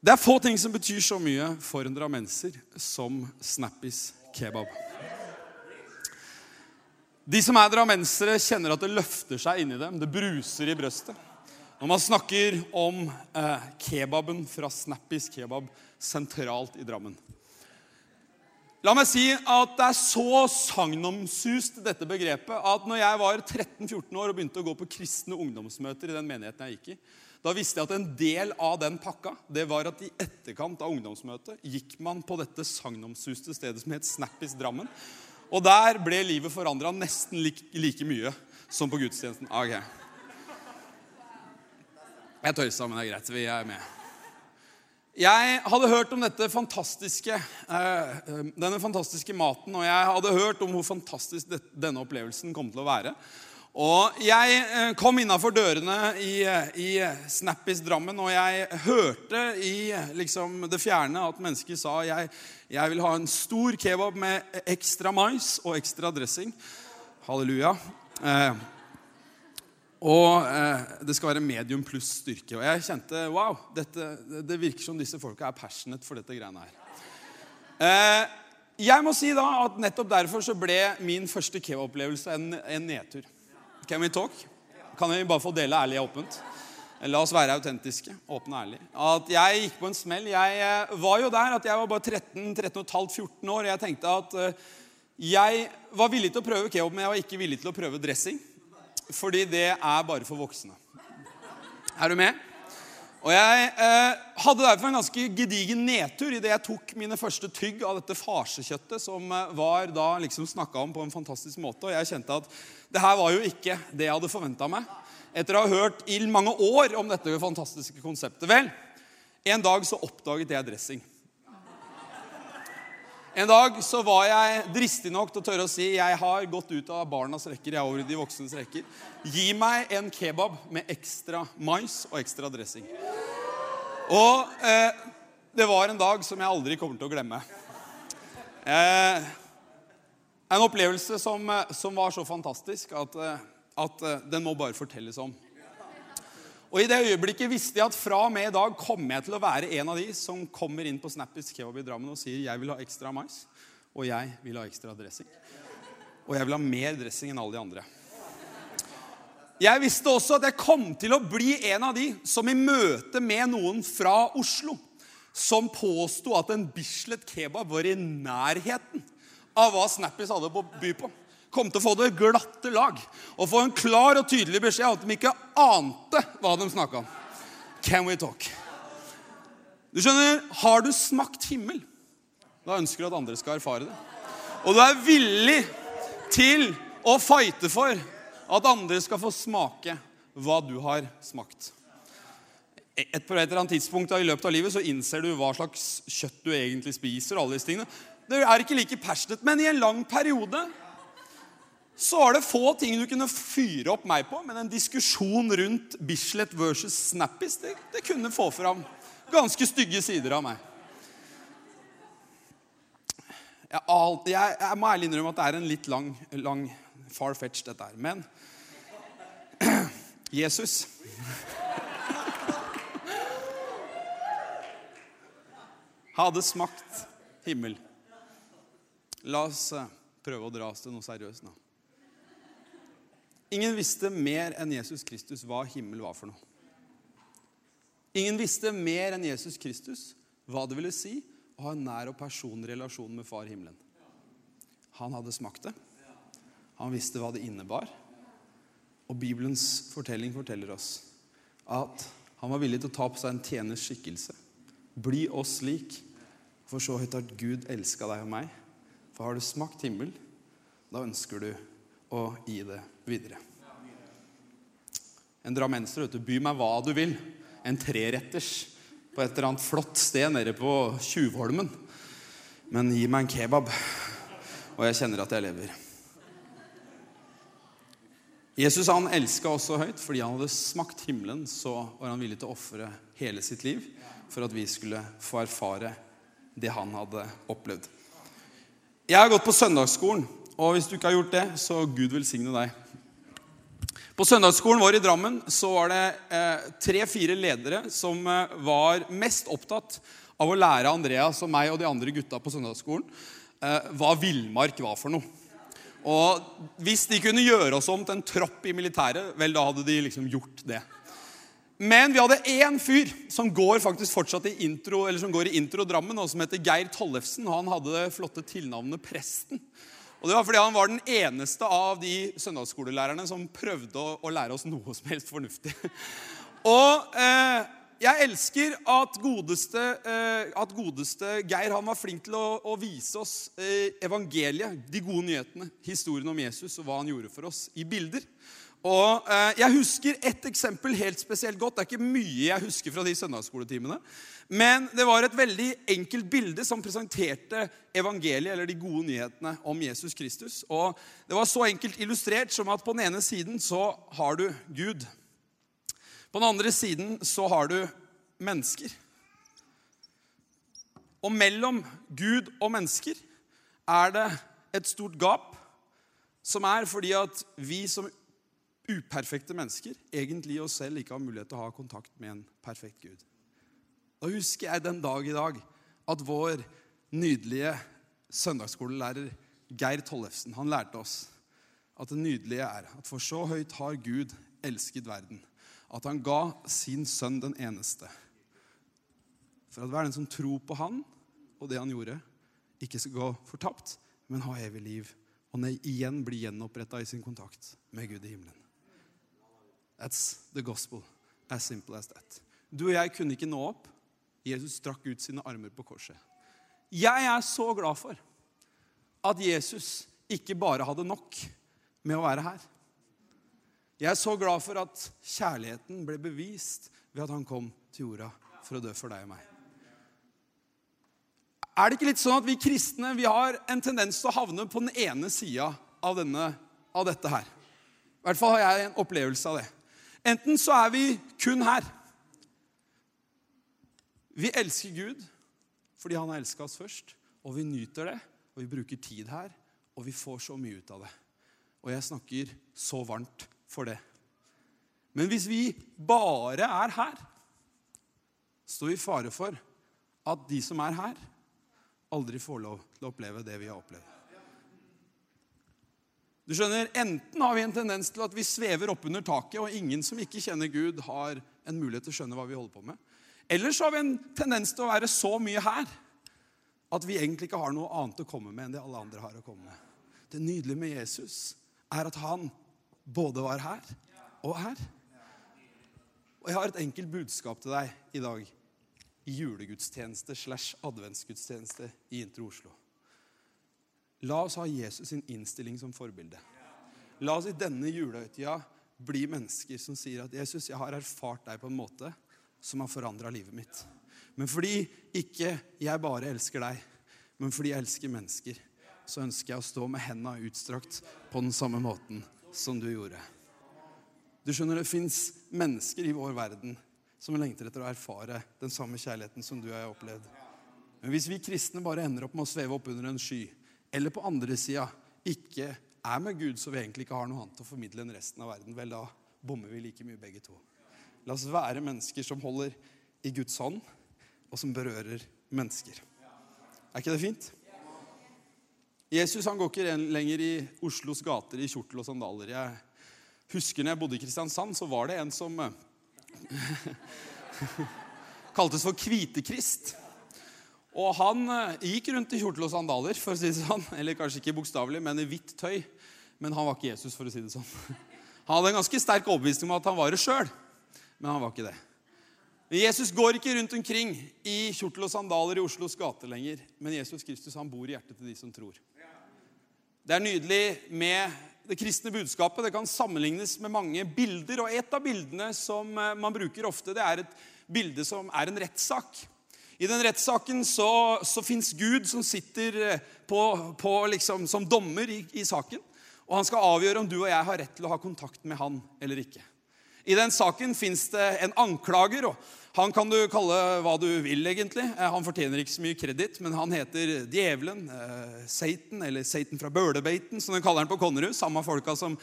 Det er få ting som betyr så mye for en drammenser som Snappis kebab. De som er drammensere, kjenner at det løfter seg inni dem. Det bruser i brøstet. Når man snakker om eh, kebaben fra Snappis kebab sentralt i Drammen. La meg si at det er så sagnomsust, dette begrepet, at når jeg var 13-14 år og begynte å gå på kristne ungdomsmøter i den menigheten jeg gikk i, da visste jeg at en del av den pakka det var at i etterkant av ungdomsmøtet gikk man på dette sagnomsuste stedet som het Snappis Drammen. Og der ble livet forandra nesten like, like, mye som på gudstjenesten. Ok. Jeg tøysa, men det er greit. Vi er med. Jeg hadde hørt om fantastiske, eh, denne fantastiske maten, og jeg hadde hørt om hvor fantastisk denne opplevelsen kom til å være. Og jeg eh, kom innafor dørene i, i, Snappis Drammen, og jeg hørte i liksom, det fjerne at mennesker sa jeg, jeg vil ha en stor kebab med ekstra mais og ekstra dressing. Halleluja. Eh, og eh, det skal være medium pluss styrke. Og jeg kjente wow, dette, det virker som disse folka er passionate for dette greiene her. Eh, jeg må si da at nettopp derfor så ble min første kebabopplevelse en, en nedtur. Can we talk? Kan vi bare få dele ærlig og åpent? La oss være autentiske. Åpne og ærlige. At jeg gikk på en smell. Jeg eh, var jo der at jeg var bare 13, 13 14 år. Jeg tenkte at eh, jeg var villig til å prøve kebab, men jeg var ikke villig til å prøve dressing. Fordi det er bare for voksne. Er du med? Og Jeg eh, hadde derfor en ganske gedigen nedtur idet jeg tok mine første tygg av dette farsekjøttet som eh, var da liksom snakka om på en fantastisk måte. Og jeg kjente at det her var jo ikke det jeg hadde forventa meg. Etter å ha hørt i mange år om dette fantastiske konseptet. Vel, en dag så oppdaget jeg dressing. En dag så var jeg dristig nok til å tørre å si jeg har gått ut av barnas rekker. jeg er over i de voksnes rekker. Gi meg en kebab med ekstra mais og ekstra dressing. Og eh, det var en dag som jeg aldri kommer til å glemme. Eh, en opplevelse som, eh, som, var så fantastisk at, eh, at eh, den må bare fortelles om. Og I det øyeblikket visste jeg at fra og med i dag kommer jeg til å være en av de som kommer inn på Snappis kebab i Drammen og sier jeg vil ha ekstra mais, og jeg vil ha ekstra dressing. Og jeg vil ha mer dressing enn alle de andre. Jeg visste også at jeg kom til å bli en av de som i møte med noen fra Oslo som påsto at en Bislett kebab var i nærheten av hva Snappis hadde på by på kom til å få det glatte lag og få en klar og tydelig beskjed om at de ikke ante hva de snakka om. Can we talk? Du skjønner, Har du smakt himmel, da ønsker du at andre skal erfare det. Og du er villig til å fighte for at andre skal få smake hva du har smakt. Et eller annet tidspunkt i løpet av livet så innser du hva slags kjøtt du egentlig spiser. og alle disse tingene. Det er ikke like passionate, men i en lang periode så var det få ting du kunne fyre opp meg på, men en diskusjon rundt Bislett versus Snappis det, det kunne få fram ganske stygge sider av meg. Jeg, jeg, jeg, må ærlig innrømme at det er en litt lang, lang far-fetch, dette her. Men Jesus hadde smakt himmel. La oss eh, prøve å dra oss til noe seriøst nå. Ingen visste mer enn Jesus Kristus hva himmel var for noe. Ingen visste mer enn Jesus Kristus hva det ville si å ha en nær og personlig relasjon med Far himmelen. Han hadde smakt det. Han visste hva det innebar. Og Bibelens fortelling forteller oss at han var villig til å ta på seg en tjeners skikkelse. Bli oss lik, for så høyt at Gud elska deg og meg. For har du smakt himmel, da ønsker du å gi det videre. En drammenser, vet du. By meg hva du vil. En treretters på et eller annet flott sted nede på Tjuvholmen. Men gi meg en kebab, og jeg kjenner at jeg lever. Jesus han elska oss så høyt fordi han hadde smakt himmelen. Så var han villig til å ofre hele sitt liv for at vi skulle få erfare det han hadde opplevd. Jeg har gått på søndagsskolen, og hvis du ikke har gjort det, så Gud velsigne deg. På søndagsskolen vår i Drammen så var det eh, tre-fire ledere som eh, var mest opptatt av å lære Andreas og meg og de andre gutta på søndagsskolen eh, hva villmark var for noe. Og hvis de kunne gjøre oss om til en tropp i militæret, vel, da hadde de liksom gjort det. Men vi hadde én fyr som går faktisk fortsatt i intro, eller som går i intro Drammen, og som heter Geir Tollefsen. Han hadde det flotte tilnavnet Presten. Og Det var fordi han var den eneste av de søndagsskolelærerne som prøvde å, å lære oss noe som helst fornuftig. Og eh, jeg elsker at godeste, eh, at godeste, Geir han var flink til å, å vise oss eh, evangeliet, de gode nyhetene, historien om Jesus og hva han gjorde for oss, i bilder. Og eh, Jeg husker ett eksempel helt spesielt godt. Det er ikke mye jeg husker fra de søndagsskoletimene. Men det var et veldig enkelt bilde som presenterte evangeliet, eller de gode nyhetene om Jesus Kristus. Og Det var så enkelt illustrert som at på den ene siden så har du Gud. På den andre siden så har du mennesker. Og mellom Gud og mennesker er det et stort gap, som er fordi at vi som uperfekte mennesker egentlig oss selv ikke har mulighet til å ha kontakt med en perfekt Gud. Da husker jeg den dag i dag at vår nydelige søndagsskolelærer Geir Tollefsen han lærte oss at det nydelige er at for så høyt har Gud elsket verden, at han ga sin sønn den eneste. For at hver den som tror på han og det han gjorde, ikke skal gå fortapt, men ha evig liv. Og igjen bli gjenoppretta i sin kontakt med Gud i himmelen. That's the gospel. As simple as that. Du og jeg kunne ikke nå opp. Jesus strakk ut sine armer på korset. Jeg er så glad for at Jesus ikke bare hadde nok med å være her. Jeg er så glad for at kjærligheten ble bevist ved at han kom til jorda for å dø for deg og meg. Er det ikke litt sånn at vi kristne vi har en tendens til å havne på den ene sida av, av dette her? I hvert fall har jeg en opplevelse av det. Enten så er vi kun her. Vi elsker Gud fordi han har elska oss først, og vi nyter det, og vi bruker tid her, og vi får så mye ut av det. Og jeg snakker så varmt for det. Men hvis vi bare er her, står vi i fare for at de som er her, aldri får lov til å oppleve det vi har opplevd. Du skjønner, Enten har vi en tendens til at vi svever oppunder taket, og ingen som ikke kjenner Gud, har en mulighet til å skjønne hva vi holder på med. Eller så har vi en tendens til å være så mye her at vi egentlig ikke har noe annet å komme med enn det alle andre har å komme med. Det nydelige med Jesus er at han både var her og her. Og jeg har et enkelt budskap til deg i dag i julegudstjeneste slash adventsgudstjeneste i Intro Oslo. La oss ha Jesus sin innstilling som forbilde. La oss i denne julehøytida bli mennesker som sier at Jesus, jeg har erfart deg på en måte som har forandra livet mitt. Men fordi ikke jeg bare elsker deg, men fordi jeg elsker mennesker, så ønsker jeg å stå med henda utstrakt på den samme måten som du gjorde. Du skjønner, Det fins mennesker i vår verden som lengter etter å erfare den samme kjærligheten som du har opplevd. Men hvis vi kristne bare ender opp med å sveve opp under en sky, eller på andre sida ikke er med Gud, så vi egentlig ikke har noe annet å formidle enn resten av verden, vel, da bommer vi like mye begge to. La oss være mennesker som holder i Guds hånd, og som berører mennesker. Er ikke det fint? Jesus han går ikke lenger i Oslos gater i kjortel og sandaler. Jeg husker når jeg bodde i Kristiansand, så var det en som eh, kaltes for Kvitekrist. Og han eh, gikk rundt i kjortel og sandaler, for å si det sånn. Eller kanskje ikke bokstavelig, men i hvitt tøy. Men han var ikke Jesus, for å si det sånn. Han hadde en ganske sterk overbevisning om at han var det sjøl, men han var ikke det. Men Jesus går ikke rundt omkring i kjortel og sandaler i Oslos gate lenger. Men Jesus Kristus han bor i hjertet til de som tror. Det er nydelig med det kristne budskapet. Det kan sammenlignes med mange bilder. Og et av bildene som eh, man bruker ofte, det er et bilde som er en rettssak. I den rettssaken så, så fins Gud som sitter eh, på, på liksom, som dommer i, i, saken. Og han skal avgjøre om du og jeg har rett til å ha kontakt med han eller ikke. I den saken fins det en anklager. og Han kan du kalle hva du vil, egentlig. Eh, han fortjener ikke så mye kreditt, men han heter Djevelen. Eh, Satan, eller Satan fra Bølebeiten, som de kaller han på Konnerud. Samme folka som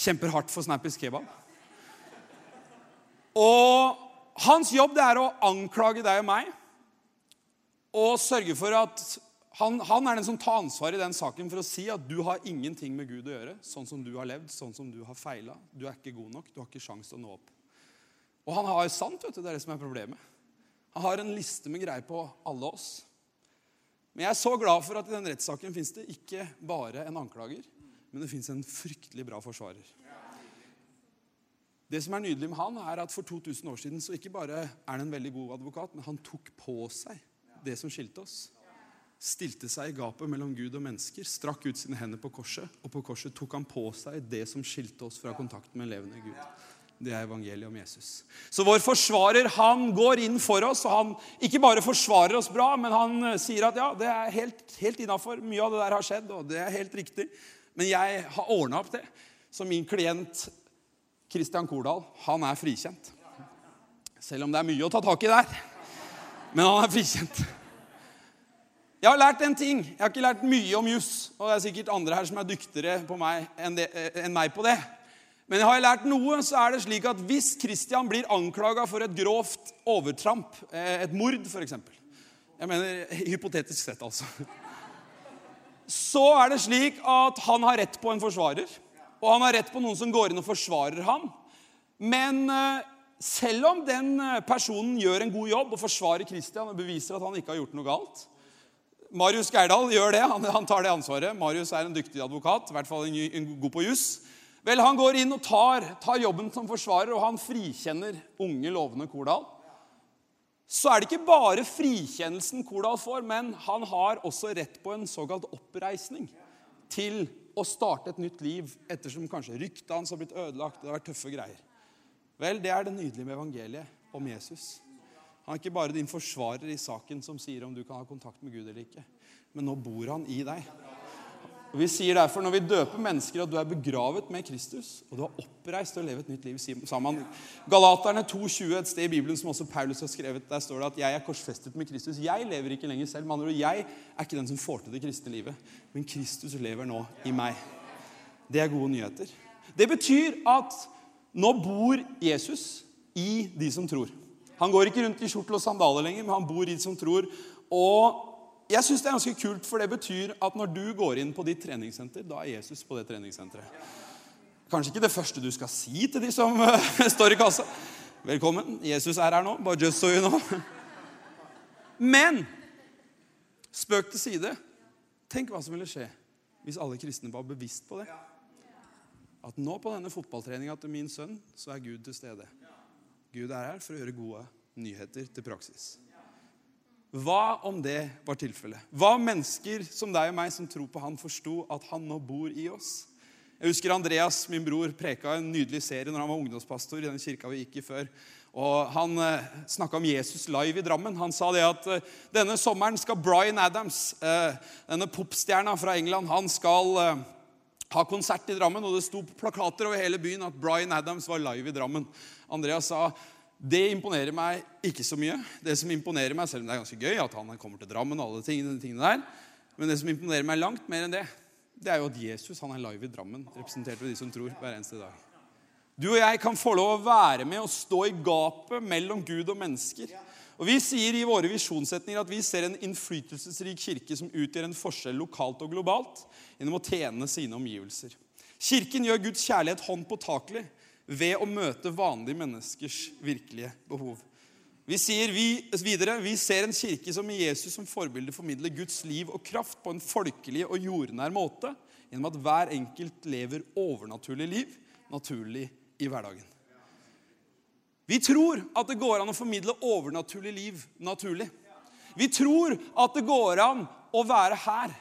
Kjemper hardt for Snappis kebab. Og hans jobb det er å anklage deg og meg og sørge for at han, han, er den som tar ansvar i den saken for å si at du har ingenting med Gud å gjøre. Sånn som du har levd, sånn som du har feila. Du er ikke god nok. Du har ikke sjans til å nå opp. Og han har sant, vet du. Det er det som er problemet. Han har en liste med greier på alle oss. Men jeg er så glad for at i den rettssaken fins det ikke bare en anklager, men det fins en fryktelig bra forsvarer. Det som er nydelig med han, er at for 2000 år siden så ikke bare er han en veldig god advokat, men han tok på seg det som skilte oss. Stilte seg i gapet mellom Gud og mennesker, strakk ut sine hender på korset, og på korset tok han på seg det som skilte oss fra kontakten med levende Gud. Det er evangeliet om Jesus. Så vår forsvarer han går inn for oss, og han ikke bare forsvarer oss bra, men han eh, sier at ja, det er helt, helt innafor. Mye av det der har skjedd, og det er helt riktig. Men jeg har ordna opp det. Så min klient Kristian Kordal, han er frikjent. Selv om det er mye å ta tak i der. Men han er frikjent. Jeg har lært en ting. Jeg har ikke lært mye om juss. Og det er sikkert andre her som er dyktigere meg enn, det, enn meg på det. Men jeg har lært noe, så er det slik at hvis Kristian blir anklaga for et grovt overtramp, eh, et mord f.eks. Jeg mener hypotetisk sett, altså. Så er det slik at han har rett på en forsvarer. Og han har rett på noen som går inn og forsvarer ham. Men eh, selv om den eh, personen gjør en god jobb og forsvarer Kristian og beviser at han ikke har gjort noe galt Marius Geirdal gjør det. Han, han, tar det ansvaret. Marius er en dyktig advokat, i hvert fall en, en god på juss. Vel, Han går inn og tar, tar, jobben som forsvarer, og han frikjenner unge, lovende Kordal. Så er det ikke bare frikjennelsen Kordal får, men han har også rett på en såkalt oppreisning til å starte et nytt liv ettersom kanskje ryktet hans har blitt ødelagt. Det har vært tøffe greier. Vel, det er det nydelige med evangeliet om Jesus. Han er ikke bare din forsvarer i saken som sier om du kan ha kontakt med Gud eller ikke. Men nå bor han i deg. Og Vi sier derfor når vi døper mennesker, at du er begravet med Kristus, og du har oppreist og å leve et nytt liv sammen. Galaterne 2,20, et sted i Bibelen som også Paulus har skrevet, der står det at 'jeg er korsfestet med Kristus'. Jeg lever ikke lenger selv. Med jeg er ikke den som får til det kristne livet, men Kristus lever nå i meg. Det er gode nyheter. Det betyr at nå bor Jesus i de som tror. Han går ikke rundt i skjortel og sandaler lenger, men han bor i de som tror. Og jeg syns det er ganske kult, for det betyr at når du går inn på ditt treningssenter, da er Jesus på det treningssenteret. Kanskje ikke det første du skal si til de som uh, står i kassa. Velkommen, Jesus er her nå. Bare just so you know. Men spøk til side. Tenk hva som ville skje hvis alle kristne var bevisst på det. At nå på denne fotballtreninga til min sønn, så er Gud til stede. Gud er her for å gjøre gode nyheter til praksis. Hva om det var tilfellet? Hva om mennesker som deg og meg som tror på han, forsto at han nå bor i oss? Jeg husker Andreas, min bror, preka en nydelig serie når han var ungdomspastor i den kirka vi gikk i før. Og Han eh, snakka om Jesus live i Drammen. Han sa det at eh, denne sommeren skal Bryan Adams, eh, denne popstjerna fra England, han skal eh, ha konsert i Drammen. Og det sto plakater over hele byen at Bryan Adams var live i Drammen. Andreas sa det imponerer meg ikke så mye. Det som imponerer meg, Selv om det er ganske gøy at han kommer til Drammen, og alle tingene, tingene der, men det som imponerer meg langt mer enn det, det er jo at Jesus han er live i Drammen, representert ved de som tror, hver eneste dag. Du og jeg kan få lov å være med og stå i gapet mellom Gud og mennesker. Og Vi sier i våre visjonssetninger at vi ser en innflytelsesrik kirke som utgjør en forskjell lokalt og globalt gjennom å tjene sine omgivelser. Kirken gjør Guds kjærlighet hånd påtakelig ved å møte vanlige menneskers virkelige behov. Vi sier vi, videre vi ser en kirke som med Jesus som forbilde formidler Guds liv og kraft på en folkelig og jordnær måte gjennom at hver enkelt lever overnaturlig liv naturlig i hverdagen. Vi tror at det går an å formidle overnaturlig liv naturlig. Vi tror at det går an å være her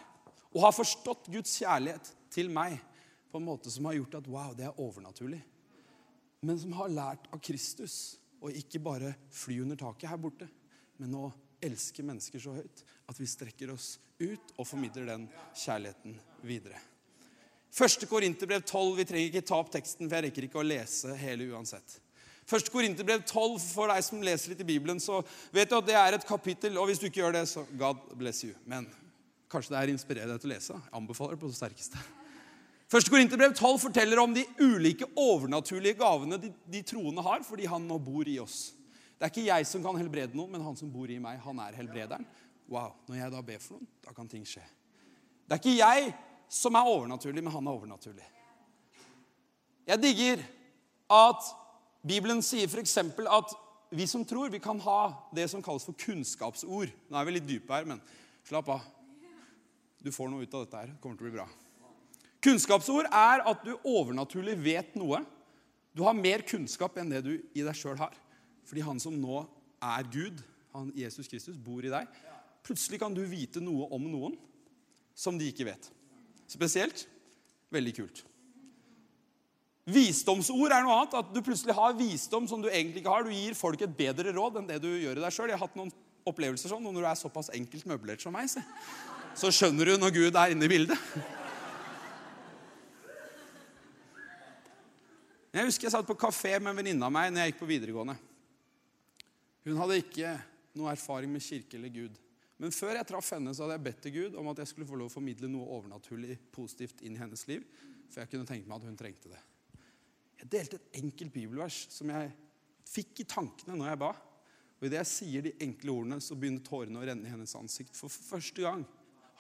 og ha forstått Guds kjærlighet til meg på en måte som har gjort at wow, det er overnaturlig men som har lært av Kristus å ikke bare fly under taket her borte, men å elske mennesker så høyt at vi strekker oss ut og formidler den kjærligheten videre. Første Korinterbrev 12. Vi trenger ikke ta opp teksten, for jeg rekker ikke å lese hele uansett. Første Korinterbrev 12, For deg som leser litt i Bibelen, så vet du at det er et kapittel. Og hvis du ikke gjør det, så God bless you. Men kanskje det er inspirerende deg til å lese. Jeg anbefaler det på det sterkeste. Første Korinterbrev 12 forteller om de ulike overnaturlige gavene de, de troende har, fordi han nå bor i oss. Det er ikke jeg som kan helbrede noen, men han som bor i meg, han er helbrederen. Wow, Når jeg da ber for noen, da kan ting skje. Det er ikke jeg som er overnaturlig, men han er overnaturlig. Jeg digger at Bibelen sier f.eks. at vi som tror, vi kan ha det som kalles for kunnskapsord. Nå er vi litt dype her, men slapp av. Du får noe ut av dette her. Det kommer til å bli bra. Kunnskapsord er at du overnaturlig vet noe. Du har mer kunnskap enn det du i deg sjøl har. Fordi han som nå er Gud, han Jesus Kristus, bor i deg. Plutselig kan du vite noe om noen som de ikke vet. Spesielt veldig kult. Visdomsord er noe annet. At du plutselig har visdom som du egentlig ikke har. Du gir folk et bedre råd enn det du gjør i deg sjøl. Jeg har hatt noen opplevelser sånn, og når du er såpass enkelt møblert som meg, så, skjønner du når Gud er inne i bildet. Jeg husker jeg satt på kafé med en venninne av meg når jeg gikk på videregående. Hun hadde ikke noe erfaring med kirke eller Gud. Men før jeg traff henne, så hadde jeg bedt til Gud om at jeg skulle få lov å formidle noe overnaturlig positivt inn i hennes liv. For jeg kunne tenke meg at hun trengte det. Jeg delte et enkelt bibelvers som jeg fikk i tankene når jeg ba. Og idet jeg sier de enkle ordene, så begynner tårene å renne i hennes ansikt. For første gang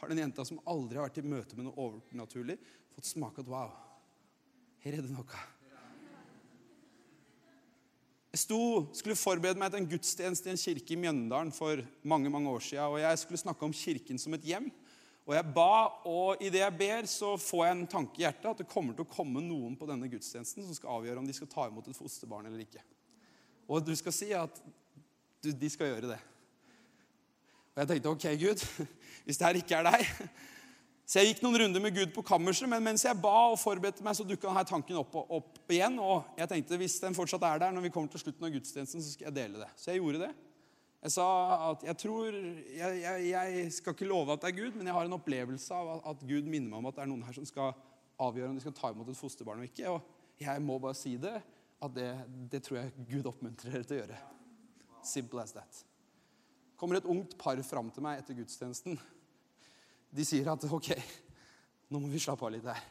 har den jenta som aldri har vært i møte med noe overnaturlig, fått smake at wow, her er det noe. Jeg sto, skulle forberede meg til en gudstjeneste i en kirke i Mjøndalen for mange mange år siden. Og jeg skulle snakke om kirken som et hjem. Og jeg ba, og idet jeg ber, så får jeg en tanke i hjertet at det kommer til å komme noen på denne gudstjenesten som skal avgjøre om de skal ta imot et fosterbarn eller ikke. Og du skal si at du, de skal gjøre det. Og jeg tenkte ok, Gud, hvis det her ikke er deg, så jeg gikk noen runder med Gud på kammerset, men mens jeg ba og forberedte meg, så dukka denne tanken opp, opp, igjen. Og jeg tenkte hvis den fortsatt er der når vi kommer til slutten av gudstjenesten, så skal jeg dele det. Så jeg gjorde det. Jeg sa at jeg tror jeg, jeg, jeg, skal ikke love at det er Gud, men jeg har en opplevelse av at Gud minner meg om at det er noen her som skal avgjøre om de skal ta imot et fosterbarn eller ikke. Og jeg må bare si det, at det, det tror jeg Gud oppmuntrer dere til å gjøre. Simple as that. kommer et ungt par fram til meg etter gudstjenesten de sier at ok, nå må vi slappe av litt her.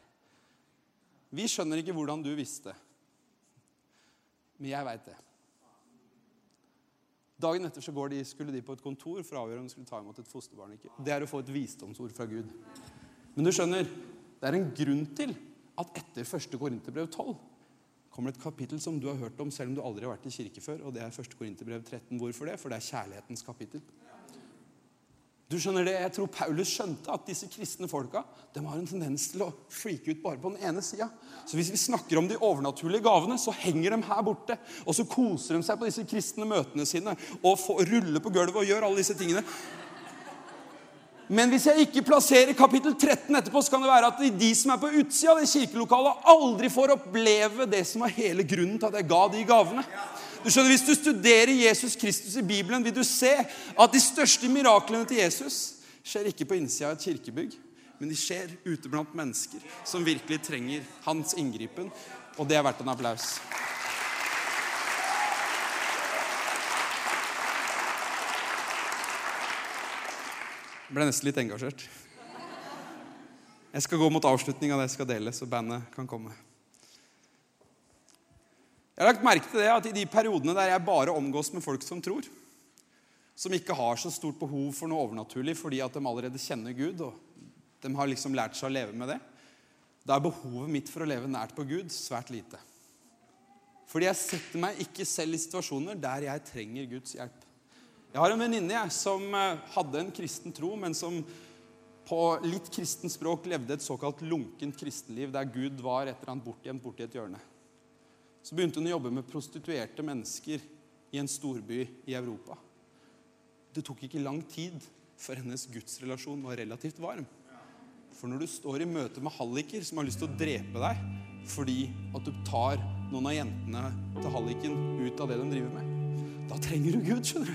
Vi skjønner ikke hvordan du visste, men jeg veit det. Dagen etter så de, skulle de på et kontor for å avgjøre om de skulle ta imot et fosterbarn. ikke. Det er å få et visdomsord fra Gud. Men du skjønner, det er en grunn til at etter 1. Korinterbrev 12 kommer det et kapittel som du har hørt om selv om du aldri har vært i kirke før, og det er 1. Korinterbrev 13. Hvorfor det? For det er kjærlighetens kapittel. Du skjønner det, Jeg tror Paulus skjønte at disse kristne folka de har en tendens til å freake ut bare på den ene sida. Så hvis vi snakker om de overnaturlige gavene, så henger de her borte. Og så koser de seg på disse kristne møtene sine og får, ruller på gulvet og gjør alle disse tingene. Men hvis jeg ikke plasserer kapittel 13 etterpå, så kan det være at de som er på utsida av det kirkelokalet, aldri får oppleve det som var hele grunnen til at jeg ga de gavene. Du skjønner, Hvis du studerer Jesus Kristus i Bibelen, vil du se at de største miraklene til Jesus skjer ikke på innsida av et kirkebygg, men de skjer ute blant mennesker som virkelig trenger hans inngripen. Og det er verdt en applaus. Jeg ble nesten litt engasjert. Jeg skal gå mot avslutning av det jeg skal dele, så bandet kan komme. Jeg har lagt merke til det at i de periodene der jeg bare omgås med folk som tror, som ikke har så stort behov for noe overnaturlig fordi at de allerede kjenner Gud, og de har liksom lært seg å leve med det, da er behovet mitt for å leve nært på Gud svært lite. Fordi jeg setter meg ikke selv i situasjoner der jeg trenger Guds hjelp. Jeg har en venninne som eh, hadde en kristen tro, men som på litt kristent språk levde et såkalt lunkent kristenliv, der Gud var et eller annet bortgjemt borti et hjørne. Så begynte hun å jobbe med prostituerte mennesker i en storby i Europa. Det tok ikke lang tid før hennes gudsrelasjon var relativt varm. For når du står i møte med halliker som har lyst til å drepe deg fordi at du tar noen av jentene til halliken ut av det de driver med, da trenger du Gud, skjønner du.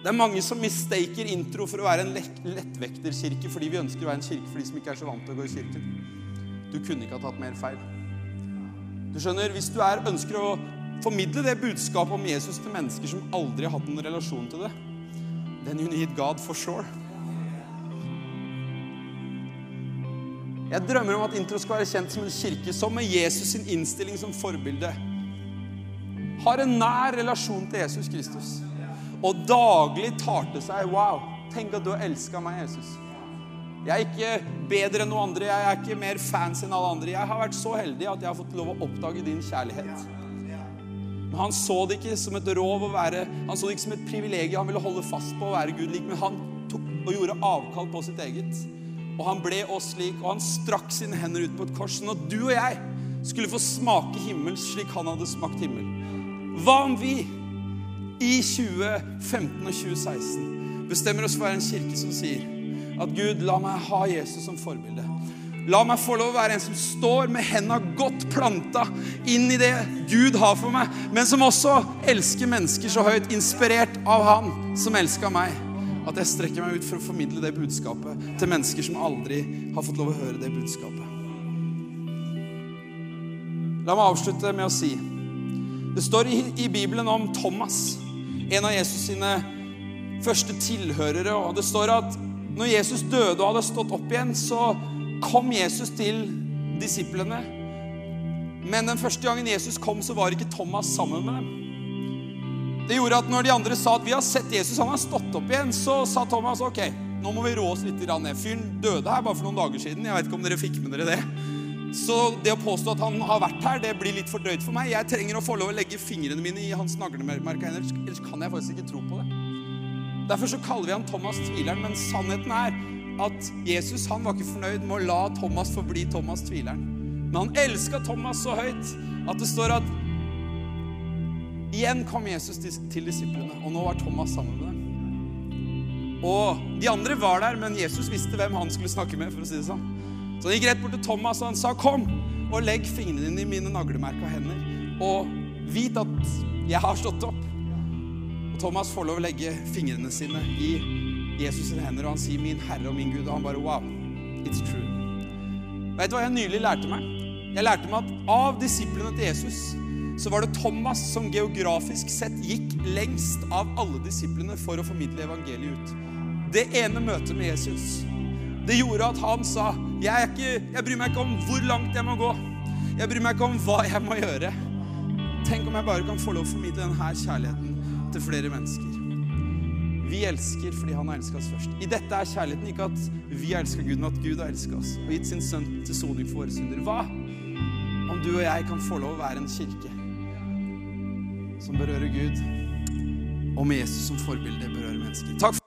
Det er mange som mistaker intro for å være en lettvekterkirke fordi vi ønsker å være en kirke for de som ikke er så vant til å gå i kirken. Du kunne ikke ha tatt mer feil. Du skjønner, Hvis du er, ønsker å formidle det budskapet om Jesus til mennesker som aldri har hatt en relasjon til det, then you need God for sure. Jeg drømmer om at Intro skal være kjent som en kirke som med Jesus sin innstilling som forbilde har en nær relasjon til Jesus Kristus. Og daglig tar til seg Wow, tenk at du har elska meg, Jesus. Jeg er ikke bedre enn noen andre, jeg er ikke mer fans enn alle andre. Jeg har vært så heldig at jeg har fått lov å oppdage din kjærlighet. Men han så det ikke som et rov å være Han så det ikke som et privilegium han ville holde fast på å være Gud lik, men han tok og gjorde avkall på sitt eget. Og han ble oss lik, og han strakk sine hender ut på et kors, sånn at du og jeg skulle få smake himmel slik han hadde smakt himmel. Hva om vi i 2015 og 2016 bestemmer oss for å være en kirke som sier at Gud, la meg ha Jesus som forbilde. La meg få lov å være en som står med henda godt planta inn i det Gud har for meg, men som også elsker mennesker så høyt, inspirert av Han som elska meg. At jeg strekker meg ut for å formidle det budskapet til mennesker som aldri har fått lov å høre det budskapet. La meg avslutte med å si Det står i, i Bibelen om Thomas, en av Jesus sine første tilhørere. og Det står at når Jesus døde og hadde stått opp igjen, så kom Jesus til disiplene. Men den første gangen Jesus kom, så var ikke Thomas sammen med dem. Det gjorde at når de andre sa at vi har sett Jesus, han har stått opp igjen, så sa Thomas ok, nå må vi rå oss litt ned. Fyren døde her bare for noen dager siden. Jeg vet ikke om dere fikk med dere det. Så det å påstå at han har vært her, det blir litt for drøyt for meg. Jeg trenger å få lov å legge fingrene mine i hans naglemerker, ellers kan jeg faktisk ikke tro på det. Derfor så kaller vi han Thomas tvileren, men sannheten er at Jesus han var ikke fornøyd med å la Thomas forbli Thomas tvileren. Men han elska Thomas så høyt at det står at igjen kom Jesus til disiplene, og nå var Thomas sammen med dem. Og de andre var der, men Jesus visste hvem han skulle snakke med. for å si det sånn. Så han gikk rett bort til Thomas og han sa, 'Kom og legg fingrene dine i mine naglemerka hender.' 'Og vit at jeg har stått opp.' Og Thomas får lov å legge fingrene sine i Jesus' sine hender, og han sier 'Min Herre og min Gud'. Og han bare 'Wow, it's true'. Vet du hva jeg nylig lærte meg? Jeg lærte meg at av disiplene til Jesus så var det Thomas som geografisk sett gikk lengst av alle disiplene for å formidle evangeliet ut. Det ene møtet med Jesus det gjorde at han sa jeg, ikke, jeg bryr meg ikke om hvor langt jeg må gå. Jeg bryr meg ikke om hva jeg må gjøre. Tenk om jeg bare kan få lov å formidle denne kjærligheten til flere mennesker. Vi elsker fordi han har elsket oss først. I dette er kjærligheten ikke at vi elsker Gud, men at Gud har elsket oss og gitt sin sønn til soning for våre synder. Hva om du og jeg kan få lov å være en kirke som berører Gud, og med Jesus som forbilde berører mennesker? Takk for